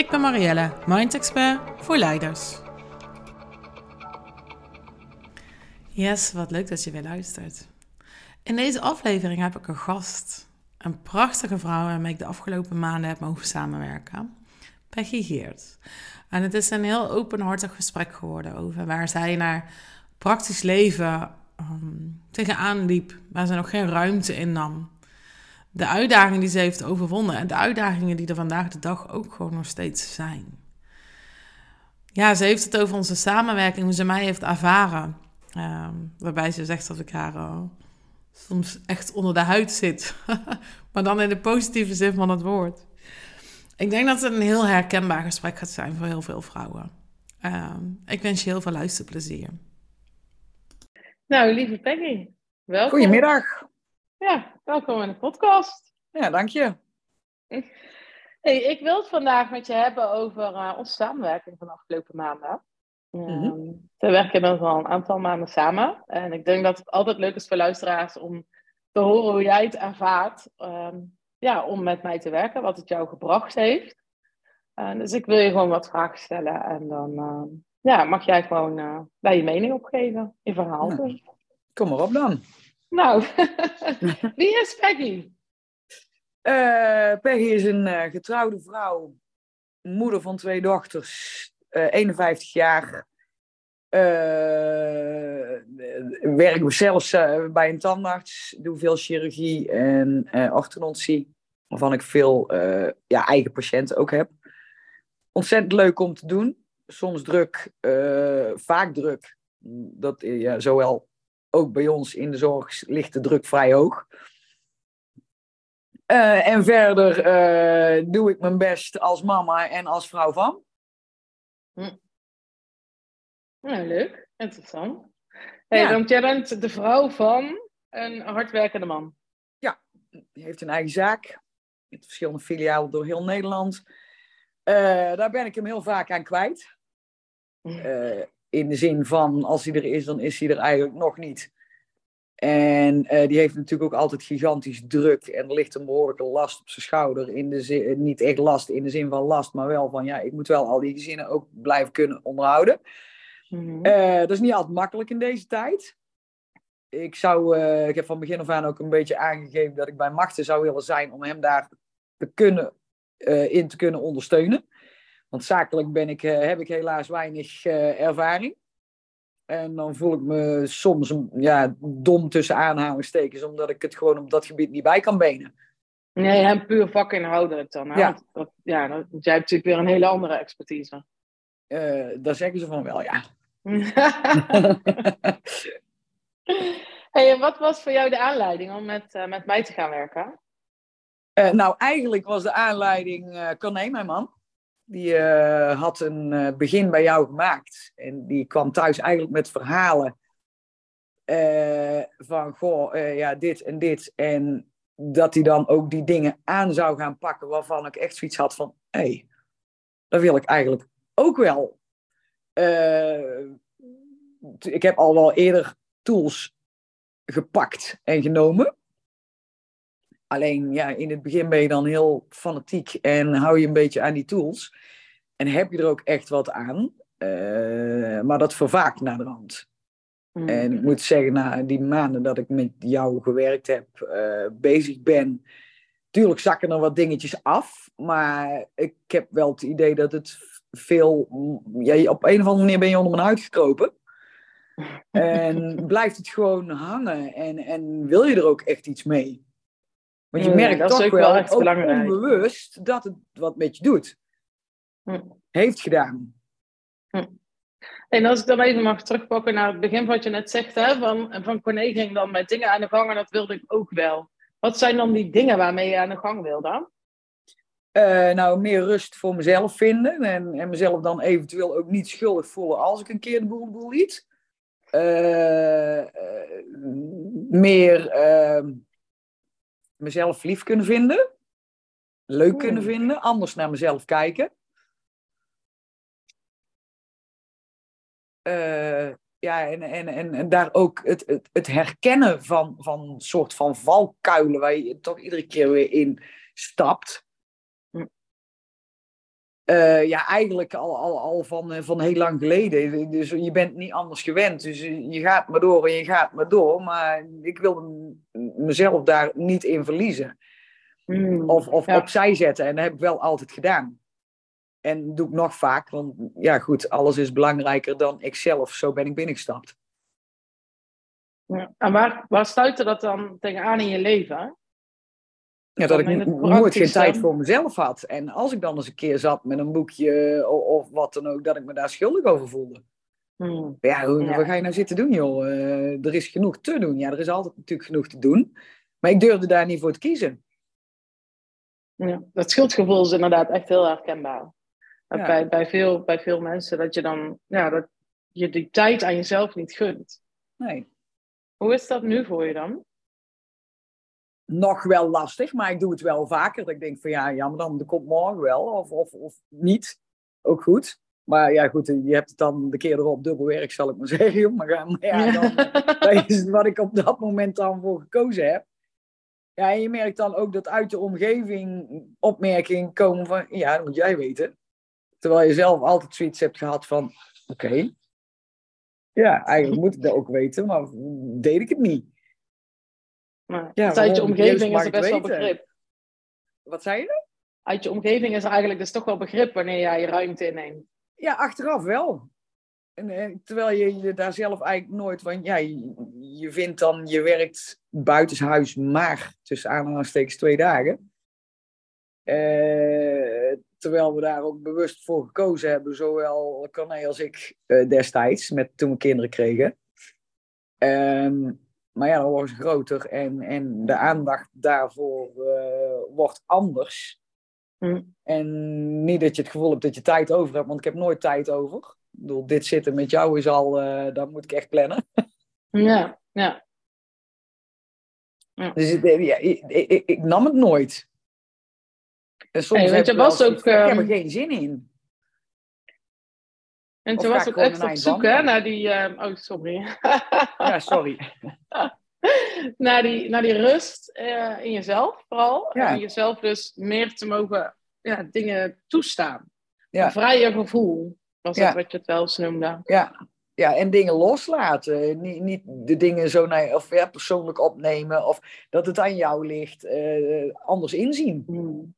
Ik ben Marielle, Mind Expert voor leiders. Yes, wat leuk dat je weer luistert. In deze aflevering heb ik een gast. Een prachtige vrouw waarmee ik de afgelopen maanden heb mogen samenwerken. Peggy Geert. En het is een heel openhartig gesprek geworden over waar zij naar praktisch leven um, tegenaan liep. Waar ze nog geen ruimte in nam de uitdagingen die ze heeft overwonnen en de uitdagingen die er vandaag de dag ook gewoon nog steeds zijn. Ja, ze heeft het over onze samenwerking, hoe ze mij heeft ervaren. Ehm, waarbij ze zegt dat ik haar uh, soms echt onder de huid zit. maar dan in de positieve zin van het woord. Ik denk dat het een heel herkenbaar gesprek gaat zijn voor heel veel vrouwen. Ehm, ik wens je heel veel luisterplezier. Nou, lieve Peggy, welkom. Goedemiddag. Ja, welkom in de podcast. Ja, dank je. Hey, ik wil het vandaag met je hebben over uh, onze samenwerking van de afgelopen maanden. Mm -hmm. we werken inmiddels al een aantal maanden samen. En ik denk dat het altijd leuk is voor luisteraars om te horen hoe jij het ervaart. Um, ja, om met mij te werken, wat het jou gebracht heeft. Uh, dus ik wil je gewoon wat vragen stellen. En dan uh, ja, mag jij gewoon uh, daar je mening op geven, je verhaal. Nou, kom maar op dan. Nou, wie is Peggy? Uh, Peggy is een uh, getrouwde vrouw, moeder van twee dochters, uh, 51 jaar. werk zelfs bij een tandarts, doe veel chirurgie en orthodontie, waarvan ik veel ja, eigen patiënten ook heb. Ontzettend leuk om te doen, soms druk, vaak druk. Dat, ja, zowel ook bij ons in de zorg ligt de druk vrij hoog. Uh, en verder uh, doe ik mijn best als mama en als vrouw van. Hm. Nou, leuk. Interessant. Hey, ja. Want jij bent de vrouw van een hardwerkende man. Ja, die heeft een eigen zaak. Met verschillende filialen door heel Nederland. Uh, daar ben ik hem heel vaak aan kwijt. Uh, in de zin van, als hij er is, dan is hij er eigenlijk nog niet. En uh, die heeft natuurlijk ook altijd gigantisch druk. En er ligt een behoorlijke last op zijn schouder. In de zin, niet echt last in de zin van last, maar wel van ja, ik moet wel al die gezinnen ook blijven kunnen onderhouden. Mm-hmm. Uh, dat is niet altijd makkelijk in deze tijd. Ik, zou, uh, ik heb van begin af aan ook een beetje aangegeven dat ik bij machten zou willen zijn om hem daar te kunnen, in te kunnen ondersteunen. Want zakelijk ben ik, heb ik helaas weinig ervaring. En dan voel ik me soms ja, dom tussen aanhalingstekens, omdat ik het gewoon op dat gebied niet bij kan benen. Nee, hem puur vakinhoudelijk dan. Hè? Ja. Dat, ja, dat, jij hebt natuurlijk weer een hele andere expertise. Uh, daar zeggen ze van wel, ja. hey, en wat was voor jou de aanleiding om met, uh, met mij te gaan werken? Uh, nou, eigenlijk was de aanleiding uh, Corné, mijn man. Die uh, had een uh, begin bij jou gemaakt. En die kwam thuis eigenlijk met verhalen uh, van, goh, ja, dit en dit. En dat hij dan ook die dingen aan zou gaan pakken waarvan ik echt zoiets had van, hé, hey, dat wil ik eigenlijk ook wel. ik heb al wel eerder tools gepakt en genomen. Alleen ja, in het begin ben je dan heel fanatiek en hou je een beetje aan die tools. En heb je er ook echt wat aan. Uh, maar dat vervaakt naar de hand. Mm. En ik moet zeggen, na die maanden dat ik met jou gewerkt heb, uh, bezig ben. Tuurlijk zakken er wat dingetjes af. Maar ik heb wel het idee dat het veel. Ja, op een of andere manier ben je onder mijn huid gekropen. En blijft het gewoon hangen. En, en wil je er ook echt iets mee? Want je merkt dat toch wel, wel, echt ook belangrijk. onbewust dat het wat met je doet. Hm. Heeft gedaan. Hm. En als ik dan even mag terugpakken naar het begin wat je net zegt, hè, van, van Corné ging dan met dingen aan de gang en dat wilde ik ook wel. Wat zijn dan die dingen waarmee je aan de gang wil dan? Eh, nou, meer rust voor mezelf vinden. En, en mezelf dan eventueel ook niet schuldig voelen als ik een keer de boel boel liet. Eh, eh, meer ehm, mezelf lief kunnen vinden. Leuk kunnen vinden. Anders naar mezelf kijken. ja, en, en, en, en daar ook het, het, het herkennen van, van soort van valkuilen waar je toch iedere keer weer in stapt. Uh, ja, eigenlijk al, al, al van, eh, van heel lang geleden. Dus je bent niet anders gewend. Dus je gaat maar door en je gaat maar door. Maar ik wilde mezelf daar niet in verliezen. Hmm, of of opzij zetten. En dat heb ik wel altijd gedaan. En doe ik nog vaak. Want ja, goed, alles is belangrijker dan ikzelf. Zo ben ik binnengestapt. Ja. En waar, waar stuitte dat dan tegenaan in je leven? Ja, dat ik nooit geen tijd voor mezelf had. En als ik dan eens een keer zat met een boekje of, of wat dan ook, dat ik me daar schuldig over voelde. Hmm. Ja, hoe, wat ga je nou zitten doen, joh? Uh, er is genoeg te doen. Ja, er is altijd natuurlijk genoeg te doen. Maar ik durfde daar niet voor te kiezen. Ja, dat schuldgevoel is inderdaad echt heel herkenbaar. Bij, bij, veel, bij veel mensen dat je dan ja, dat je die tijd aan jezelf niet gunt. Nee. Hoe is dat nu voor je dan? Nog wel lastig, maar ik doe het wel vaker. Dat ik denk van ja, ja, maar dan komt morgen wel, of, of, of niet. Ook goed. Maar ja, goed, je hebt het dan de keer erop dubbel werk, zal ik maar zeggen. Maar, maar ja, dan, dat is wat ik op dat moment dan voor gekozen heb. Ja, en je merkt dan ook dat uit de omgeving opmerkingen komen van, ja, dat moet jij weten. Terwijl je zelf altijd zoiets hebt gehad van, oké. ja, eigenlijk moet ik dat ook weten, maar deed ik het niet. Maar ja, uit je omgeving is er best wel begrip. Wat zei je? Uit je omgeving is er eigenlijk dus toch wel begrip wanneer jij je ruimte inneemt. Ja, achteraf wel. En, eh, terwijl je, je daar zelf eigenlijk nooit van, ja, je, vindt dan, je werkt buitenshuis maar tussen aanhalingstekens twee dagen. Eh, terwijl we daar ook bewust voor gekozen hebben, zowel Corné als ik eh, destijds, met, toen we kinderen kregen. Ehm, maar ja, dan wordt ze groter en, en de aandacht daarvoor uh, wordt anders. Hm. En niet dat je het gevoel hebt dat je tijd over hebt, want ik heb nooit tijd over. Ik bedoel, dit zitten met jou is al, uh, dat moet ik echt plannen. ja, ja. ja. Dus ja, ik, ik, ik, nam het nooit. En soms hey, heb je was ook, ik heb er ehm, geen zin in. En toen was ook echt op zoek hè, naar die... Uh, oh, sorry. ja, sorry. naar, die, naar die rust uh, in jezelf vooral. Ja. En jezelf dus meer te mogen ja, dingen toestaan. Ja. Een vrije gevoel was dat wat je het wel eens noemde. Ja. Ja, en dingen loslaten. Niet, niet de dingen zo naar, of, ja, persoonlijk opnemen. Of dat het aan jou ligt. Uh, anders inzien. Hmm.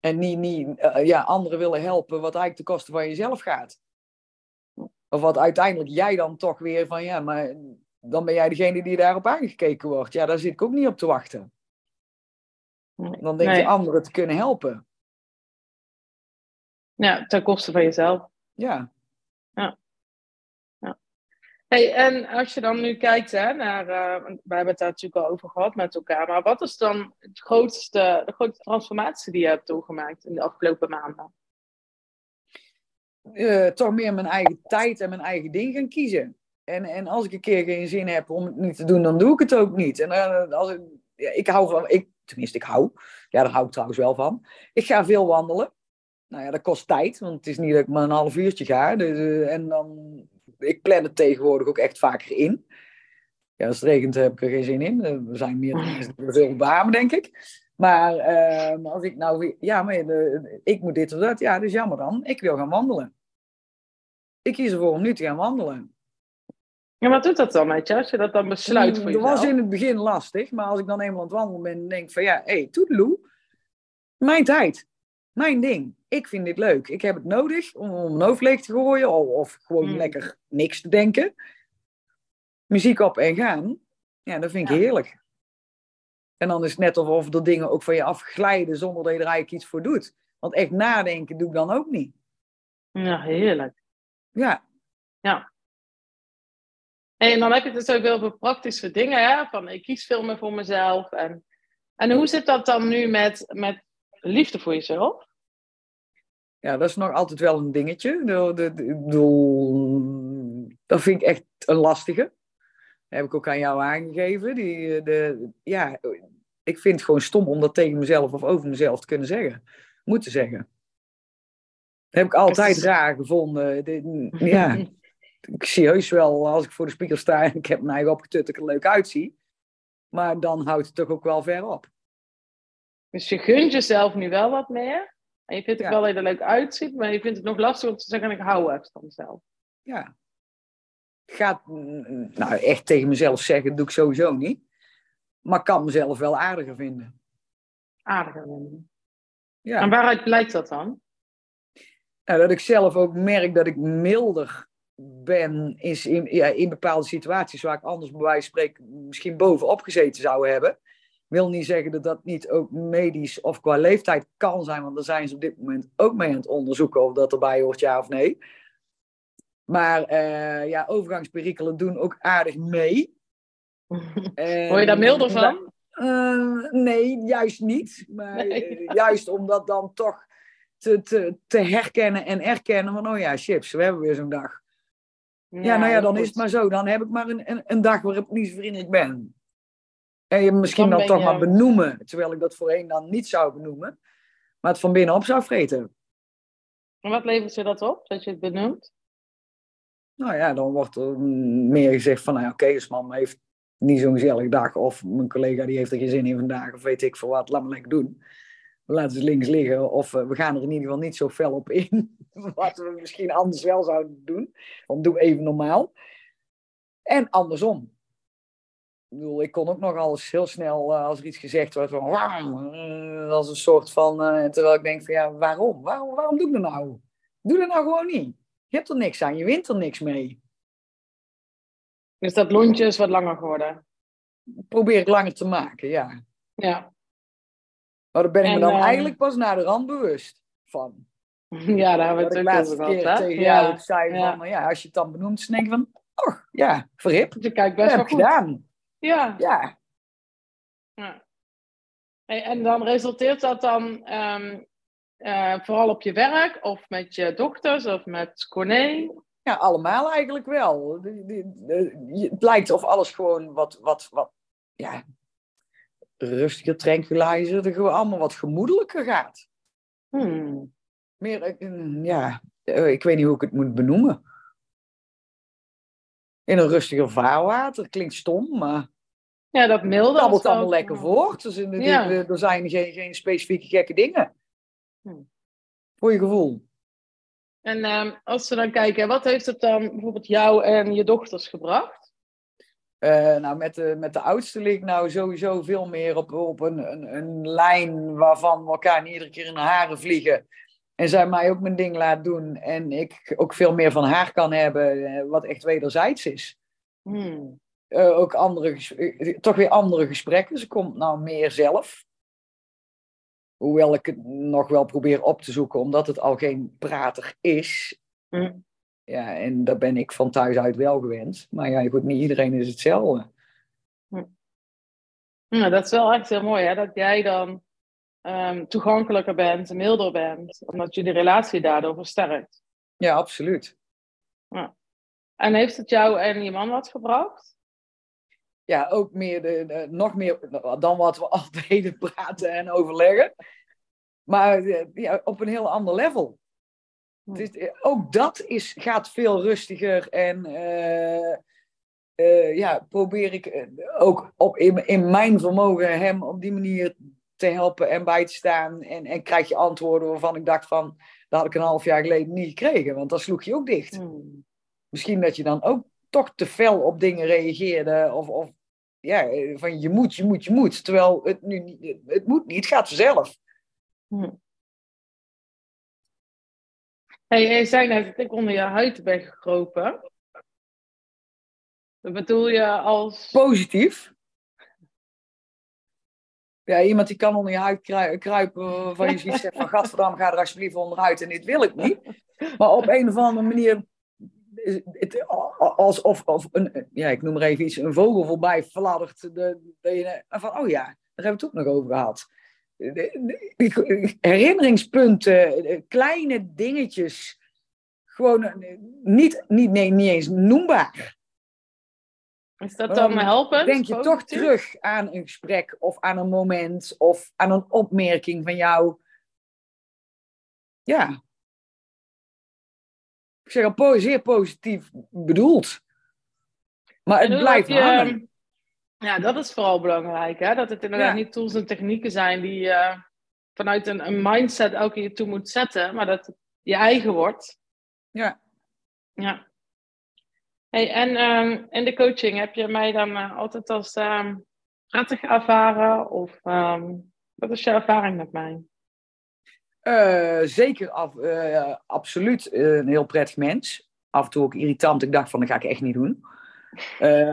En niet, niet uh, ja, anderen willen helpen wat eigenlijk ten koste van jezelf gaat. Of wat uiteindelijk jij dan toch weer van, ja, maar dan ben jij degene die daarop aangekeken wordt. Ja, daar zit ik ook niet op te wachten. Dan denk je anderen te kunnen helpen. Ja, ten koste van jezelf. Ja. Hey, en als je dan nu kijkt hè, naar, uh, we hebben het daar natuurlijk al over gehad met elkaar, maar wat is dan het grootste, de grootste transformatie die je hebt doorgemaakt in de afgelopen maanden? uh, toch meer mijn eigen tijd en mijn eigen ding gaan kiezen. En, en als ik een keer geen zin heb om het niet te doen, dan doe ik het ook niet. En uh, als ik, ja, ik hou van, ik, tenminste ik hou, ja daar hou ik trouwens wel van. Ik ga veel wandelen. Nou ja, dat kost tijd, want het is niet dat ik maar een half uurtje ga. Dus, en dan, ik plan het tegenwoordig ook echt vaker in. Ja, als het regent heb ik er geen zin in. We zijn meer dan veel warm, denk ik. Maar uh, als ik nou, ja, maar ik moet dit of dat, ja, is jammer dan. Ik wil gaan wandelen. Ik kies ervoor om nu te gaan wandelen. Ja, wat doet dat dan met je, als je dat dan besluit voor jezelf? Dat was in het begin lastig, maar als ik dan eenmaal aan het wandelen ben en denk van ja, hé, hey, toedeloe, mijn tijd, mijn ding. Ik vind dit leuk. Ik heb het nodig om, om een hoofd leeg te gooien of, of gewoon hmm. lekker niks te denken. Muziek op en gaan. Ja, dat vind ik heerlijk. En dan is het net of er dingen ook van je afglijden zonder dat je er eigenlijk iets voor doet. Want echt nadenken doe ik dan ook niet. Ja, heerlijk. Ja. Ja. En dan heb je het dus ook heel veel praktische dingen, hè? Van ik kies veel meer voor mezelf. En En hoe zit dat dan nu met, met liefde voor jezelf? Ja, dat is nog altijd wel een dingetje. De, de, de, ik bedoel, dat vind ik echt een lastige. Dat heb ik ook aan jou aangegeven. Die, de, ja, ik vind het gewoon stom om dat tegen mezelf of over mezelf te kunnen zeggen. Moeten zeggen. Dat heb ik altijd raar gevonden. De- ja, ik zie heus wel als ik voor de spiegel sta en ik heb mijn eigen opgetut dat ik er leuk uitzie. Maar dan houdt het toch ook wel ver op. Dus je gunt jezelf nu wel wat meer. En je vindt Ja. wel er leuk uitziet, maar je vindt het nog lastig om te zeggen: ik hou echt van mezelf. Ja. Gaat, mm, nou echt tegen mezelf zeggen, doe ik sowieso niet. Maar kan mezelf wel aardiger vinden. Aardiger vinden. Ja. En waaruit blijkt dat dan? Nou, dat ik zelf ook merk dat ik milder ben is in, ja, in bepaalde situaties waar ik anders bij wijze van spreken misschien bovenop gezeten zou hebben. Wil niet zeggen dat dat niet ook medisch of qua leeftijd kan zijn, want daar zijn ze op dit moment ook mee aan het onderzoeken of dat erbij hoort, ja of nee. Maar eh, ja, overgangsperikelen doen ook aardig mee. Word je daar milder van? Eh, nee, juist niet. Maar Nee. eh, juist om dat dan toch te, te, te herkennen en erkennen van, oh ja, chips, we hebben weer zo'n dag. Ja, nou ja, dan is het maar zo. Dan heb ik maar een, een, een dag waarop ik niet zo vriendelijk ben. En je misschien Dan dan, toch je- maar benoemen, terwijl ik dat voorheen dan niet zou benoemen. Maar het van binnenop zou vreten. En wat levert je dat op, dat je het benoemt? Nou ja, dan wordt er meer gezegd van, nou ja, oké, dus man heeft niet zo'n gezellige dag. Of mijn collega die heeft er geen zin in vandaag. Of weet ik veel wat, laat maar lekker doen. We laten ze links liggen. Of eh, we gaan er in ieder geval niet zo fel op in. Wat we misschien anders wel zouden doen. Want doe even normaal. En andersom. Ik bedoel, ik kon ook nog alles heel snel, eh, als er iets gezegd wordt, van, "Wauw", eh, als een soort van, eh, terwijl ik denk van, ja, waarom? Waarom, waarom doe ik dat nou? Doe dat nou gewoon niet. Je hebt er niks aan, je wint er niks mee. Dus dat lontje is wat langer geworden. Probeer het langer te maken, ja. Ja, Maar daar ben ik En, me dan eigenlijk pas naar de rand bewust van. ja daar hebben we het laatste over keer gehad. tegen jou Ja. zei ja. van, ja, als je het dan benoemt, dan denk je van, oh, ja, verhip, Je kijkt dat best wel goed. gedaan. Ja. Ja, Ja. En dan resulteert dat dan ehm, eh, vooral op je werk of met je dochters of met Corné? ja, allemaal eigenlijk wel. Je- Het lijkt of alles gewoon wat, wat, wat ja, rustiger, tranquilizer, er gewoon allemaal wat gemoedelijker gaat. Hmm. Meer, eh, ja, eh, ik weet niet hoe ik het moet benoemen. In een rustiger vaarwater, klinkt stom, maar Ja, dat milde. het kabbelt allemaal lekker voort. Dus in de, Ja. de- er zijn geen, geen specifieke gekke dingen. Hm. Voor je gevoel. En ehm, als we dan kijken, wat heeft het dan bijvoorbeeld jou en je dochters gebracht? Eh, nou, met de, met de oudste lig ik nou sowieso veel meer op, op een, een, een lijn waarvan we elkaar niet iedere keer in de haren vliegen. En zij mij ook mijn ding laat doen. En ik ook veel meer van haar kan hebben, eh, wat echt wederzijds is. Hmm. Eh, ook andere, eh, toch weer andere gesprekken. Ze komt nou meer zelf. Hoewel ik het nog wel probeer op te zoeken, omdat het al geen prater is. Hm. Ja, en dat ben ik van thuis uit wel gewend. Maar ja, goed, niet iedereen is hetzelfde. Ja, dat is wel echt heel mooi, hè? dat jij dan ehm, toegankelijker bent, milder bent, omdat je die relatie daardoor versterkt. Ja, absoluut. En heeft het jou en je man wat gebracht? Ja, ook meer de, de- nog meer dan wat we al deden praten en overleggen. Maar eh, ja, op een heel ander level. Eh, ook dat is, gaat veel rustiger en eh, ja, probeer ik ook op, in, in mijn vermogen hem op die manier te helpen en bij te staan. En, en krijg je antwoorden waarvan ik dacht van, dat had ik een half jaar geleden niet gekregen, want dan sloeg je ook dicht. Hmm. Misschien dat je dan ook toch te fel op dingen reageerde. Of, of ja, van je moet, je moet, je moet. Terwijl het nu niet, het moet niet, het gaat vanzelf. Hmm. Hey, jij zei net dat ik onder je huid ben gekropen. Dat bedoel je als... Positief. Ja, iemand die kan onder je huid krui- kruipen waarvan je zegt van gadverdamme, ga er alsjeblieft onderuit en dit wil ik niet. Maar op een of andere manier het alsof of een, ja, ik noem maar even iets, een vogel voorbij fladdert. De, de, en van, oh ja, Daar hebben we het ook nog over gehad. Herinneringspunten, kleine dingetjes. Gewoon eh, niet, niet, nee, niet eens noembaar. Is dat dan helpend? Denk je toch terug aan een gesprek of aan een moment of aan een opmerking van jou? Ja. Ik zeg al zeer positief bedoeld. Maar het blijft je, hangen. Ja, dat is vooral belangrijk. Hè? Dat het inderdaad niet tools en technieken zijn die je uh, vanuit een, een, mindset elke keer toe moet zetten, maar dat het je eigen wordt. Ja. Ja. Hey, en um, in de coaching heb je mij dan uh, altijd als um, prettig ervaren? Of um, wat is je ervaring met mij? Uh, zeker, af, uh, absoluut een heel prettig mens. Af en toe ook irritant. Ik dacht van, dat ga ik echt niet doen.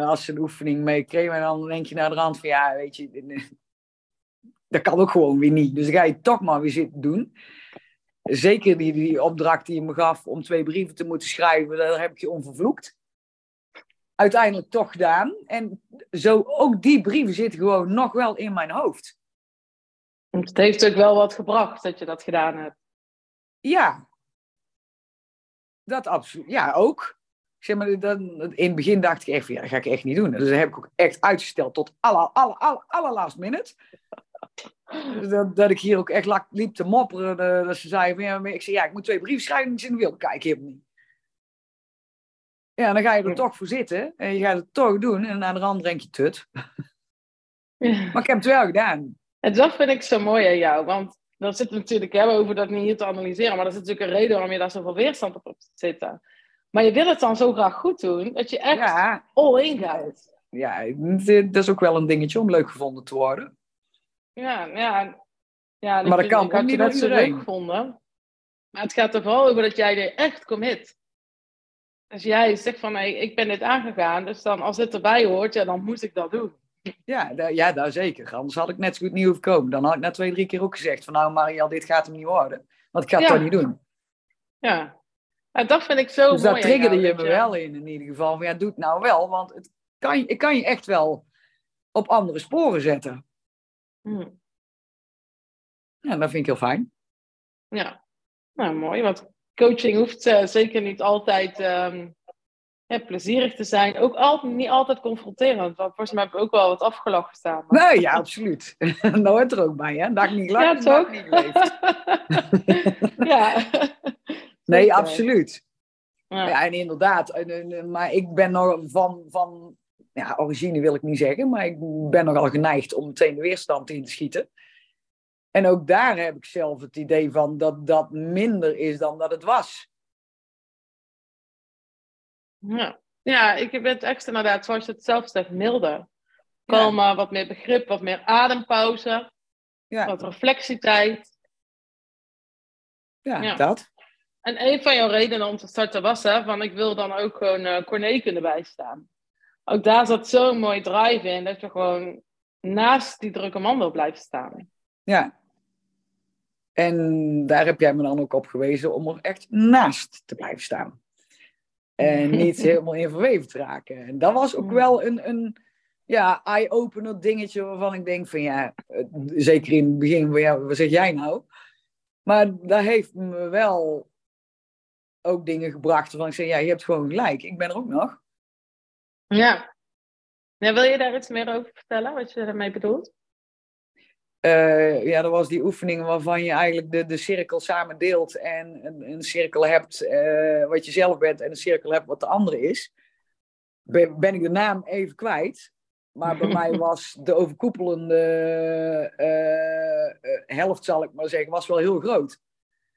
als ze een oefening mee kregen, en dan denk je naar de rand van, ja, weet je, dat kan ook gewoon weer niet. Dus dan ga je toch maar weer zitten doen. Zeker die, die opdracht die je me gaf om twee brieven te moeten schrijven, daar heb ik je onvervloekt uiteindelijk toch gedaan. En zo, ook die brieven zitten gewoon nog wel in mijn hoofd. Het heeft ook wel wat gebracht dat je dat gedaan hebt. Ja. Dat absoluut. Ja, ook. Zeg maar, dan, in het begin dacht ik echt, ja, dat ga ik echt niet doen. Dus dat heb ik ook echt uitgesteld tot alle, alle, alle, allerlaatste minute. Dus dat, dat, ik hier ook echt liep te mopperen. Dat ze zeiden, ja, ik zei, ja, ik moet twee brieven schrijven. En ik wil kijk helemaal niet. Ja, dan ga je er toch voor zitten en je gaat het toch doen en aan de rand denk je tut. Maar ik heb het wel gedaan. En dat vind ik zo mooi aan jou, want dat zit natuurlijk, hè, over dat niet hier te analyseren, maar dat is natuurlijk een reden waarom je daar zoveel weerstand op hebt zitten. Maar je wil het dan zo graag goed doen, dat je echt ja. all in gaat. Ja, dat is ook wel een dingetje om leuk gevonden te worden. Ja, ja. ja maar dat kan had je dat zo leuk gevonden. Maar het gaat er vooral over dat jij er echt commit. Als jij zegt van, hey, ik ben dit aangegaan, dus dan als dit erbij hoort, ja, dan moet ik dat doen. Ja, ja, daar zeker. Anders had ik net zo goed niet hoeven komen. Dan had ik na twee, drie keer ook gezegd van, nou Mariel, dit gaat hem niet worden. Want ik ga het toch niet doen. Ja. En dat vind ik zo dus mooi. Dus daar triggerde je me wel in, in ieder geval. Van, ja, doe het nou wel, want het kan, ik kan je echt wel op andere sporen zetten. Hmm. Ja, dat vind ik heel fijn. Ja, nou mooi. Want coaching hoeft uh, zeker niet altijd um, plezierig te zijn. Ook niet altijd confronterend. Want volgens mij heb ik ook wel wat afgelachen staan. Nee, ja, absoluut. hoort er ook bij, hè? Dag niet lachen, ja, dag niet leeft. ja. nee, absoluut. Ja. ja. en inderdaad. Maar ik ben nog van, van ja, origine wil ik niet zeggen, maar ik ben nogal geneigd om meteen de weerstand in te schieten. En ook daar heb ik zelf het idee van dat dat minder is dan dat het was. Ja, ja ik ben het extra inderdaad, zoals je het zelf zegt, milder. Kalmer, wat meer begrip, wat meer adempauze, ja. wat reflectietijd. Ja, ja, dat. En een van jouw redenen om te starten was, hè, van ik wil dan ook gewoon uh, Corné kunnen bijstaan. Ook daar zat zo'n mooi drive in, dat je gewoon naast die drukke man wil blijven staan. Ja, en daar heb jij me dan ook op gewezen om er echt naast te blijven staan. En niet helemaal in verweven te raken. En dat was ook wel een, een ja, eye-opener dingetje waarvan ik denk van ja, zeker in het begin van ja, wat zeg jij nou? Maar dat heeft me wel ook dingen gebracht waarvan ik zeg ja, je hebt gewoon gelijk, ik ben er ook nog. Ja. ja wil je daar iets meer over vertellen, wat je daarmee bedoelt? Uh, ja, dat was die oefening waarvan je eigenlijk de, de cirkel samen deelt en een, een cirkel hebt uh, wat je zelf bent en een cirkel hebt wat de andere is. Ben, ben ik de naam even kwijt. Maar bij mij was de overkoepelende uh, helft, zal ik maar zeggen, was wel heel groot.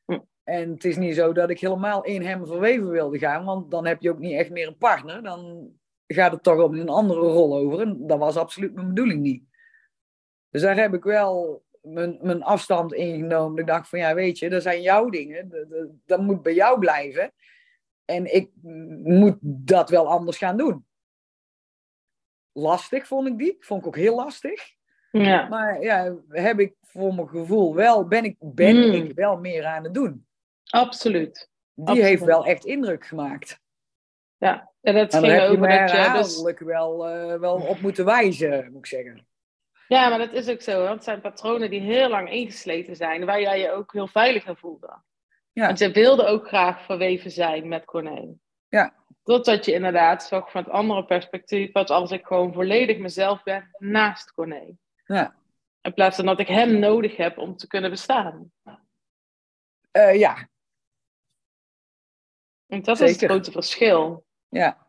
Hm. En het is niet zo dat ik helemaal in hem verweven wilde gaan, want dan heb je ook niet echt meer een partner. Dan gaat het toch op een andere rol over. En dat was absoluut mijn bedoeling niet. Dus daar heb ik wel mijn, mijn afstand ingenomen. Ik dacht van ja, weet je, dat zijn jouw dingen. Dat, dat, dat moet bij jou blijven. En ik moet dat wel anders gaan doen. Lastig vond ik die. Vond ik ook heel lastig. Ja. Maar ja, heb ik voor mijn gevoel wel, ben ik, ben hmm. ik wel meer aan het doen. Absoluut. Die heeft wel echt indruk gemaakt. Ja, en dat ging over dat je dus... wel, uh, wel op moeten wijzen, moet ik zeggen. Ja, maar dat is ook zo. Want het zijn patronen die heel lang ingesleten zijn, waar jij je ook heel veilig in voelde. Ja. Want je wilde ook graag verweven zijn met Corné. Ja. Totdat je inderdaad zag van het andere perspectief, wat als ik gewoon volledig mezelf ben naast Corné. Ja. In plaats van dat ik hem nodig heb om te kunnen bestaan. Uh, ja. En dat is het grote verschil. Ja.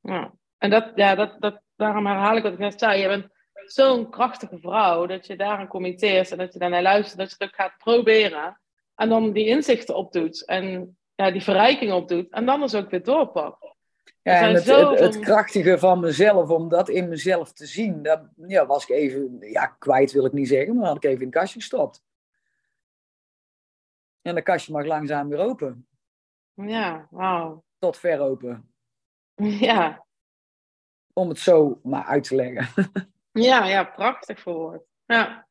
ja. En dat, ja, dat, dat, daarom herhaal ik wat ik net zei. Je bent zo'n krachtige vrouw dat je daaraan committeert en dat je daarnaar luistert, dat je het ook gaat proberen. En dan die inzichten opdoet en ja, die verrijking opdoet. En dan is ook weer doorpakt. Ja, en het, het, het, krachtige van mezelf, om dat in mezelf te zien, dat ja, was ik even, ja, kwijt wil ik niet zeggen, maar had ik even in het kastje gestopt. En de kastje mag langzaam weer open. Ja, wauw. Tot ver open. Ja. Om het zo maar uit te leggen. Ja, ja, prachtig verwoord. Ja.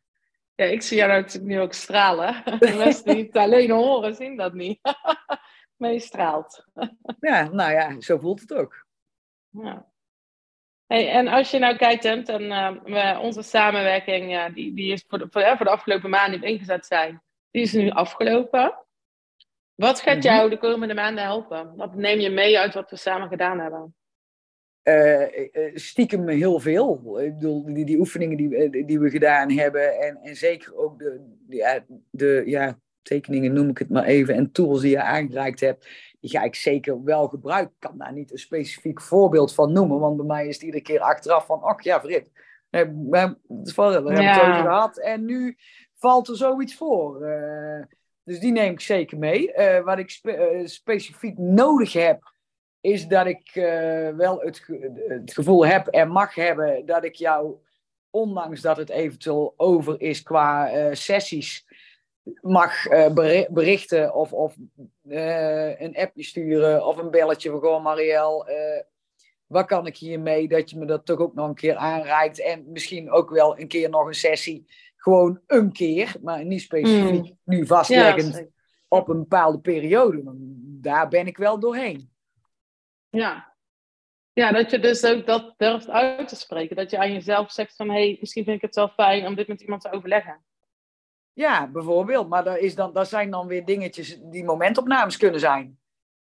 ja, ik zie jou natuurlijk nu ook stralen. De mensen die het alleen horen, zien dat niet. Maar je straalt. Ja, nou ja, zo voelt het ook. Ja. Hey, en als je nou kijkt, en uh, onze samenwerking, ja, die, die is voor de, voor, voor de afgelopen maanden ingezet zijn, die is nu afgelopen. Wat gaat mhm. jou de komende maanden helpen? Wat neem je mee uit wat we samen gedaan hebben? Uh, stiekem heel veel. Ik bedoel, die, die oefeningen die, die we gedaan hebben en, en zeker ook de, ja, de ja, tekeningen, noem ik het maar even, en tools die je aangereikt hebt, die ga ik zeker wel gebruiken. Ik kan daar niet een specifiek voorbeeld van noemen, want bij mij is het iedere keer achteraf van, ach ja, Frit, we hebben het over gehad en nu valt er zoiets voor. dus die neem ik zeker mee. wat ik specifiek nodig heb, is dat ik uh, wel het, het, gevoel heb en mag hebben dat ik jou, ondanks dat het eventueel over is qua uh, sessies, mag uh, berichten of, of een appje sturen of een belletje van gewoon Marielle. wat kan ik hiermee? Dat je me dat toch ook nog een keer aanreikt. En misschien ook wel een keer nog een sessie. Gewoon een keer, maar niet specifiek mm. nu vastleggend op een bepaalde periode. Daar ben ik wel doorheen. Ja. Ja, dat je dus ook dat durft uit te spreken. Dat je aan jezelf zegt van, hé, hey, misschien vind ik het wel fijn om dit met iemand te overleggen. Ja, bijvoorbeeld. Maar dat, is dan, dat zijn dan weer dingetjes die momentopnames kunnen zijn.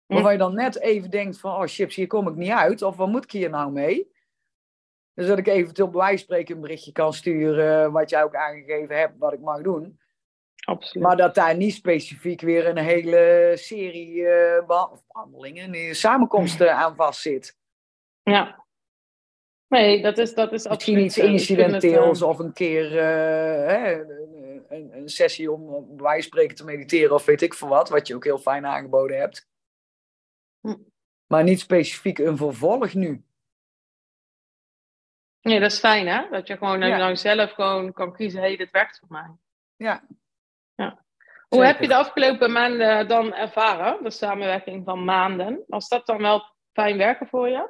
Waarvan je dan net even denkt van, oh chips, hier kom ik niet uit. Of wat moet ik hier nou mee? Dus dat ik eventueel bij wijze spreken een berichtje kan sturen, wat jij ook aangegeven hebt, wat ik mag doen. Absoluut. Maar dat daar niet specifiek weer een hele serie uh, behandelingen, samenkomsten aan vast zit. Ja. Nee, dat is, dat is Misschien iets incidenteels uh... of een keer hè, een, een, sessie om bij wijze spreken te mediteren of weet ik veel wat, wat je ook heel fijn aangeboden hebt. Hm. Maar niet specifiek een vervolg nu. Nee, dat is fijn hè? Dat je gewoon ja. zelf gewoon kan kiezen, hé, hey, dit werkt voor mij. Ja, ja. Hoe heb je de afgelopen maanden dan ervaren, de samenwerking van maanden? Was dat dan wel fijn werken voor je?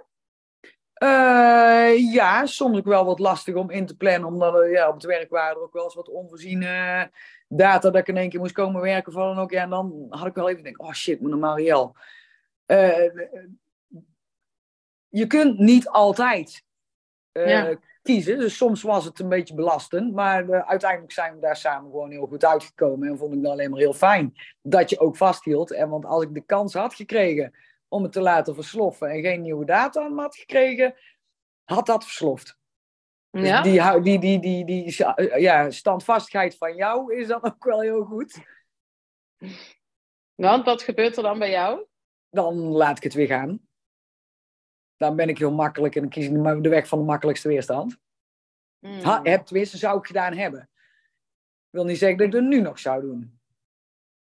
Uh, ja, soms ook wel wat lastig om in te plannen, omdat er, ja, op het werk waren er ook wel eens wat onvoorziene data dat ik in één keer moest komen werken. Van ook, ja, en dan had ik wel even denk, oh shit, mijn Mariel. Uh, je kunt niet altijd uh, ja kiezen. Dus soms was het een beetje belastend. Maar uh, uiteindelijk zijn we daar samen gewoon heel goed uitgekomen. En vond ik dat alleen maar heel fijn dat je ook vasthield. En want als ik de kans had gekregen om het te laten versloffen en geen nieuwe data had gekregen, had dat versloft. Dus ja? die, die, die, die, die, ja, standvastigheid van jou is dan ook wel heel goed. Want wat gebeurt er dan bij jou? Dan laat ik het weer gaan dan ben ik heel makkelijk en dan kies ik de weg van de makkelijkste weerstand. Mm. Ha, heb, tenminste, zou ik gedaan hebben. Ik wil niet zeggen dat ik het nu nog zou doen.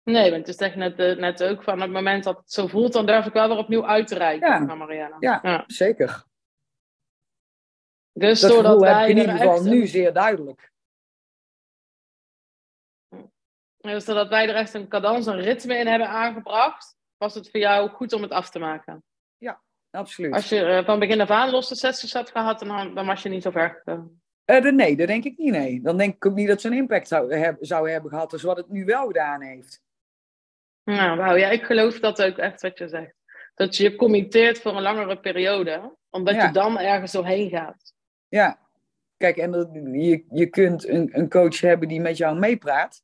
Nee, want het is echt net, eh, net ook van het moment dat het zo voelt, dan durf ik wel weer opnieuw uit te reiken ja. Ja, ja, zeker. Dus dat doordat wij heb ik in ieder geval nu zeer duidelijk. Dus doordat wij er echt een cadans, een ritme in hebben aangebracht, was het voor jou goed om het af te maken? Ja, absoluut. Als je uh, van begin af aan losse sessies had gehad, dan, dan was je niet zo ver gekomen. Uh, nee, dat denk ik niet, nee. Dan denk ik ook niet dat een impact zou, heb, zou hebben gehad, dus wat het nu wel gedaan heeft. Nou, wauw. Ja, ik geloof dat ook echt wat je zegt. Dat je je committeert voor een langere periode, omdat je dan ergens doorheen gaat. Ja. Kijk, en je, je kunt een, een coach hebben die met jou meepraat,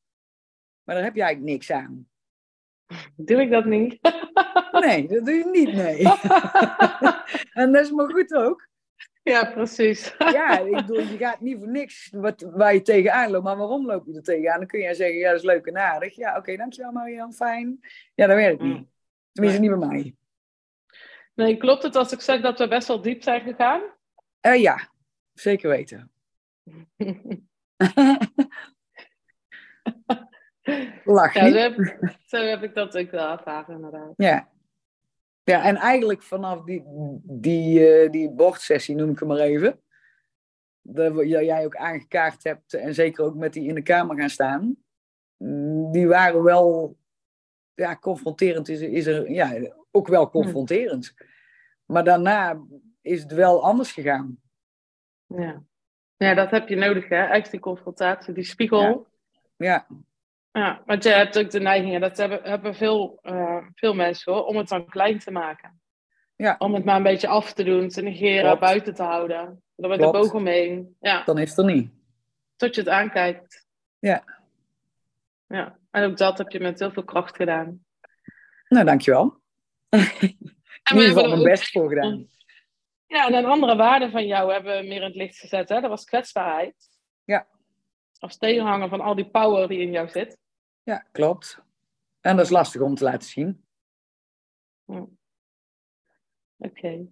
maar daar heb eigenlijk niks aan. Doe ik dat niet? Nee, dat doe je niet, nee. en dat is maar goed ook. Ja, precies. Ja, ik bedoel, je gaat niet voor niks wat, waar je tegenaan loopt. Maar waarom loop je er tegenaan? Dan kun je zeggen, ja, dat is leuk en aardig. Ja, oké, okay, dankjewel Marianne, fijn. Ja, dat werkt niet. Tenminste, niet bij mij. Nee, klopt het als ik zeg dat we best wel diep zijn gegaan? Uh, ja, zeker weten. Lach ja, zo heb, zo heb, ik dat ook wel ervaren, inderdaad. Ja. Ja, en eigenlijk vanaf die, die, uh, die bordsessie, noem ik hem maar even, dat jij ook aangekaart hebt, en zeker ook met die in de kamer gaan staan, mm, die waren wel, ja, confronterend is, is er, ja, ook wel confronterend. Maar daarna is het wel anders gegaan. Ja. ja, dat heb je nodig, hè? Echt die confrontatie, die spiegel. Ja. ja. Ja, want je hebt ook de neiging, en dat hebben, hebben veel, uh, veel mensen hoor, om het dan klein te maken. Ja. Om het maar een beetje af te doen, te negeren, Klopt. buiten te houden. Dan wordt de boog omheen. Ja. Dan is het er niet. Tot je het aankijkt. Ja. Ja, en ook dat heb je met heel veel kracht gedaan. Nou, dankjewel. En In ieder geval mijn best voor gedaan. Ja, en een andere waarde van jou hebben we meer in het licht gezet. Hè? Dat was kwetsbaarheid. Ja. Als tegenhanger van al die power die in jou zit. Ja, klopt. En dat is lastig om te laten zien. Hm. Oké. Okay.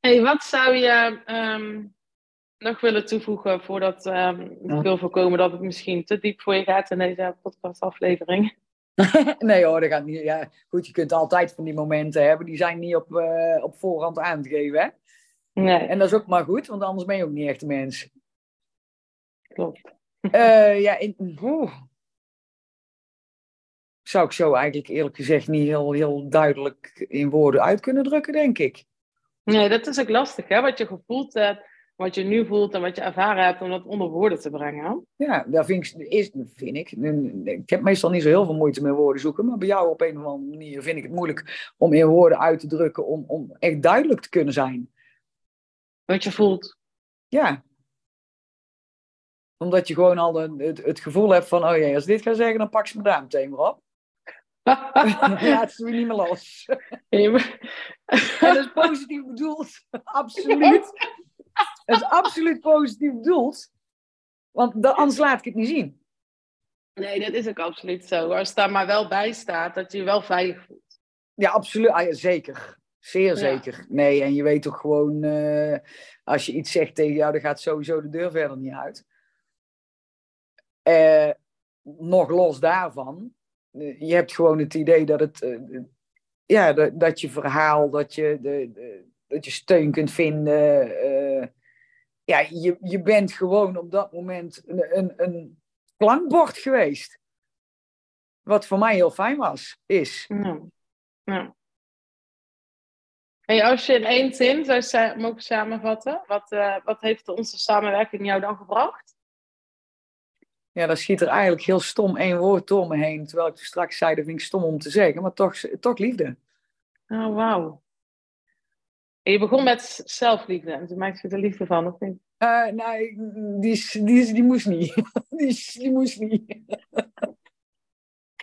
Hey, wat zou je um, nog willen toevoegen voordat um, ik wil voorkomen dat het misschien te diep voor je gaat in deze podcastaflevering? nee hoor, dat gaat niet. Ja, goed, je kunt altijd van die momenten hebben. Die zijn niet op, uh, op voorhand aan te geven. Hè? Nee. En dat is ook maar goed, want anders ben je ook niet echt een mens. Klopt. Uh, ja, in. Zou ik zo eigenlijk eerlijk gezegd niet heel, heel duidelijk in woorden uit kunnen drukken, denk ik. Nee, dat is ook lastig, hè? Wat je gevoeld hebt, wat je nu voelt en wat je ervaren hebt, om dat onder woorden te brengen. Ja, dat vind ik, is, vind ik. Ik heb meestal niet zo heel veel moeite met woorden zoeken, maar bij jou op een of andere manier vind ik het moeilijk om in woorden uit te drukken, om, om echt duidelijk te kunnen zijn. Wat je voelt. Ja. Omdat je gewoon al de, het, het gevoel hebt van, oh ja, als ik dit ga zeggen, dan pak ze mijn duim meteen maar op. Laat ze weer niet meer los. Nee, maar... En dat is positief bedoeld. absoluut. Dat is absoluut positief bedoeld. Want anders laat ik het niet zien. Nee, dat is ook absoluut zo. Als het daar maar wel bij staat, dat je je wel veilig voelt. Ja, absoluut. Ah, ja, zeker. Zeer zeker. Nee, en je weet toch gewoon, uh, als je iets zegt tegen jou, dan gaat sowieso de deur verder niet uit. Uh, nog los daarvan, je hebt gewoon het idee dat het, ja, dat, je verhaal, dat je, de, de, dat je steun kunt vinden. ja, je, je bent gewoon op dat moment een, een, klankbord geweest. Wat voor mij heel fijn was, is. Ja. Hey, als je in één zin zou mogen samenvatten, wat, uh, wat heeft onze samenwerking jou dan gebracht? Ja, dan schiet er eigenlijk heel stom één woord door me heen. Terwijl ik straks zei, dat vind ik stom om te zeggen, maar toch, toch liefde. Oh, wauw. Je begon met zelfliefde en toen maakte je er liefde van, of niet? Uh, nee, die, die, die moest niet. die, die moest niet.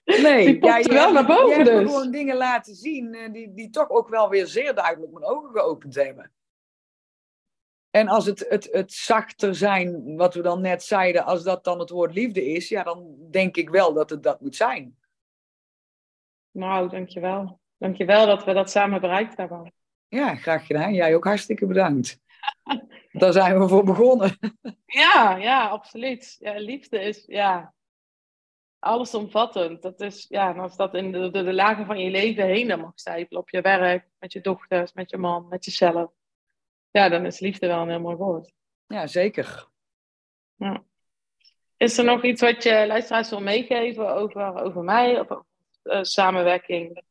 Nee, die ja, je, wel naar boven je dus. hebt gewoon dingen laten zien die, die toch ook wel weer zeer duidelijk mijn ogen geopend hebben. En als het, het, het zachter zijn, wat we dan net zeiden, als dat dan het woord liefde is, ja, dan denk ik wel dat het dat moet zijn. Nou, dankjewel. Dankjewel dat we dat samen bereikt hebben. Ja, graag gedaan. Jij ook hartstikke bedankt. Daar zijn we voor begonnen. Ja, ja, absoluut. Ja, liefde is, ja, allesomvattend. Dat is, ja, als dat in de, de, de, lagen van je leven heen dan mag stijpelen, op je werk, met je dochters, met je man, met jezelf. Ja, dan is liefde wel een heel mooi woord. Ja, zeker. Ja. Is er nog iets wat je luisteraars wil meegeven over, over mij, of uh, samenwerking?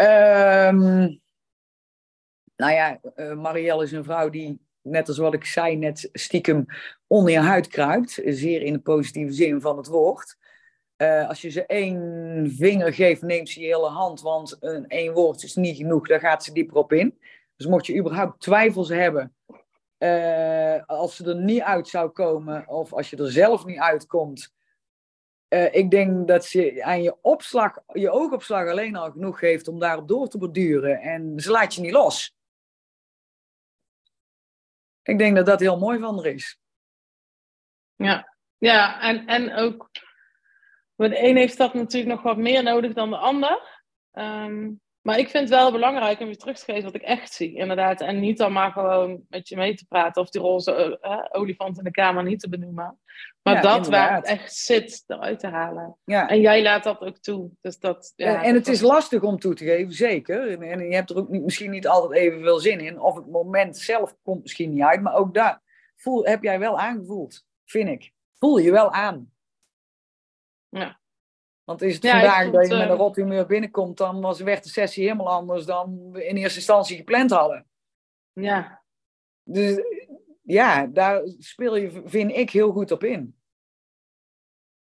Um, nou ja, uh, Marielle is een vrouw die net als wat ik zei, net stiekem onder je huid kruipt. Zeer in de positieve zin van het woord. Uh, als je ze één vinger geeft, neemt ze je hele hand, want een één woord is niet genoeg, daar gaat ze dieper op in. Dus mocht je überhaupt twijfels hebben, eh, als ze er niet uit zou komen, of als je er zelf niet uitkomt. Uh, ik denk dat ze aan je opslag, je oogopslag alleen al genoeg geeft om daarop door te borduren. En ze laat je niet los. Ik denk dat dat heel mooi van er is. Ja, ja en, en ook. De een heeft dat natuurlijk nog wat meer nodig dan de ander. Um, maar ik vind het wel belangrijk om je terug te geven wat ik echt zie, inderdaad. En niet dan maar gewoon met je mee te praten of die roze uh, olifant in de kamer niet te benoemen. Maar dat waar het echt zit, eruit te halen. Ja. En jij laat dat ook toe. Dus dat, ja, en, het is lastig om toe te geven, zeker. En, en je hebt er ook niet, misschien niet altijd even veel zin in. Of het moment zelf komt misschien niet uit. Maar ook daar voel, heb jij wel aangevoeld, vind ik. Voel je wel aan. Ja. Want is het vandaag dat je met een eh, rot humeur binnenkomt, dan was, werd de sessie helemaal anders dan we in eerste instantie gepland hadden. Ja. Dus ja, daar speel je, vind ik, heel goed op in.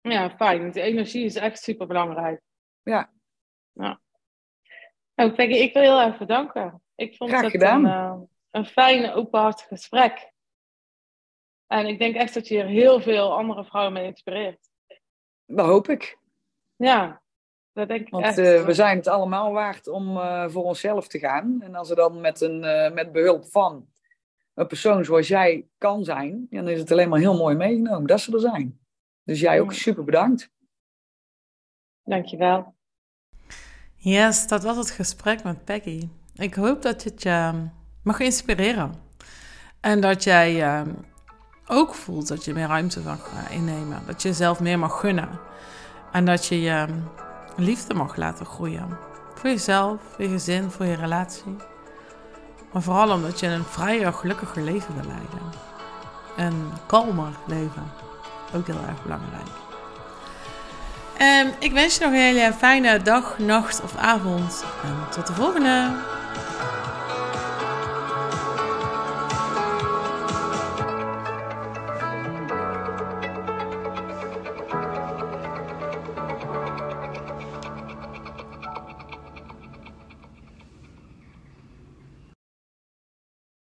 Ja, fijn. De energie is echt super belangrijk. Ja. Nou, Peggy, ik wil heel erg bedanken. Ik vond het een, uh, een fijn, openhartig gesprek. En ik denk echt dat je hier heel veel andere vrouwen mee inspireert. Dat hoop ik. Ja, dat denk ik Want echt. Uh, we zijn het allemaal waard om uh, voor onszelf te gaan. En als er dan met, een, uh, met behulp van een persoon zoals jij kan zijn, dan is het alleen maar heel mooi meegenomen dat ze er zijn. Dus jij ook super bedankt. Dankjewel. Yes, dat was het gesprek met Peggy. Ik hoop dat het je mag inspireren. En dat jij ook voelt dat je meer ruimte mag innemen. Dat je jezelf meer mag gunnen. En dat je je liefde mag laten groeien. Voor jezelf, voor je gezin, voor je relatie. Maar vooral omdat je een vrijer, gelukkiger leven wil leiden. Een kalmer leven. Ook heel erg belangrijk. En ik wens je nog een hele fijne dag, nacht of avond. En tot de volgende!